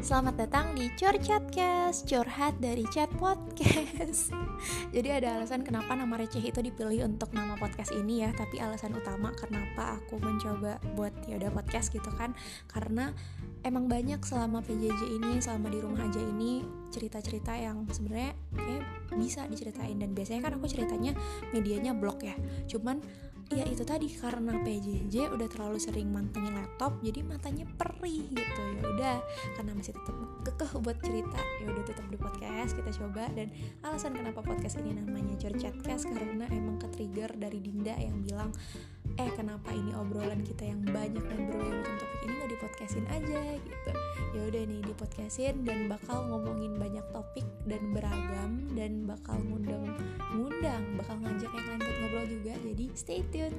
Selamat datang di Cor Chatcast, curhat dari Chat Podcast. Jadi ada alasan kenapa nama receh itu dipilih untuk nama podcast ini ya, tapi alasan utama kenapa aku mencoba buat ya udah podcast gitu kan, karena emang banyak selama PJJ ini, selama di rumah aja ini cerita-cerita yang sebenarnya kayak bisa diceritain dan biasanya kan aku ceritanya medianya blog ya. Cuman ya itu tadi karena PJJ udah terlalu sering mantengin laptop jadi matanya perih gitu. Ya udah karena masih tetap kekeh buat cerita ya udah tetap di podcast kita coba. Dan alasan kenapa podcast ini namanya Chatcast karena emang ke trigger dari Dinda yang bilang eh kenapa ini obrolan kita yang banyak dan berbagai macam topik ini nggak dipodcastin aja gitu. Ya udah nih dipodcastin dan bakal ngomongin banyak topik dan beragam dan bakal ngundang ngundang bakal jadi stay tune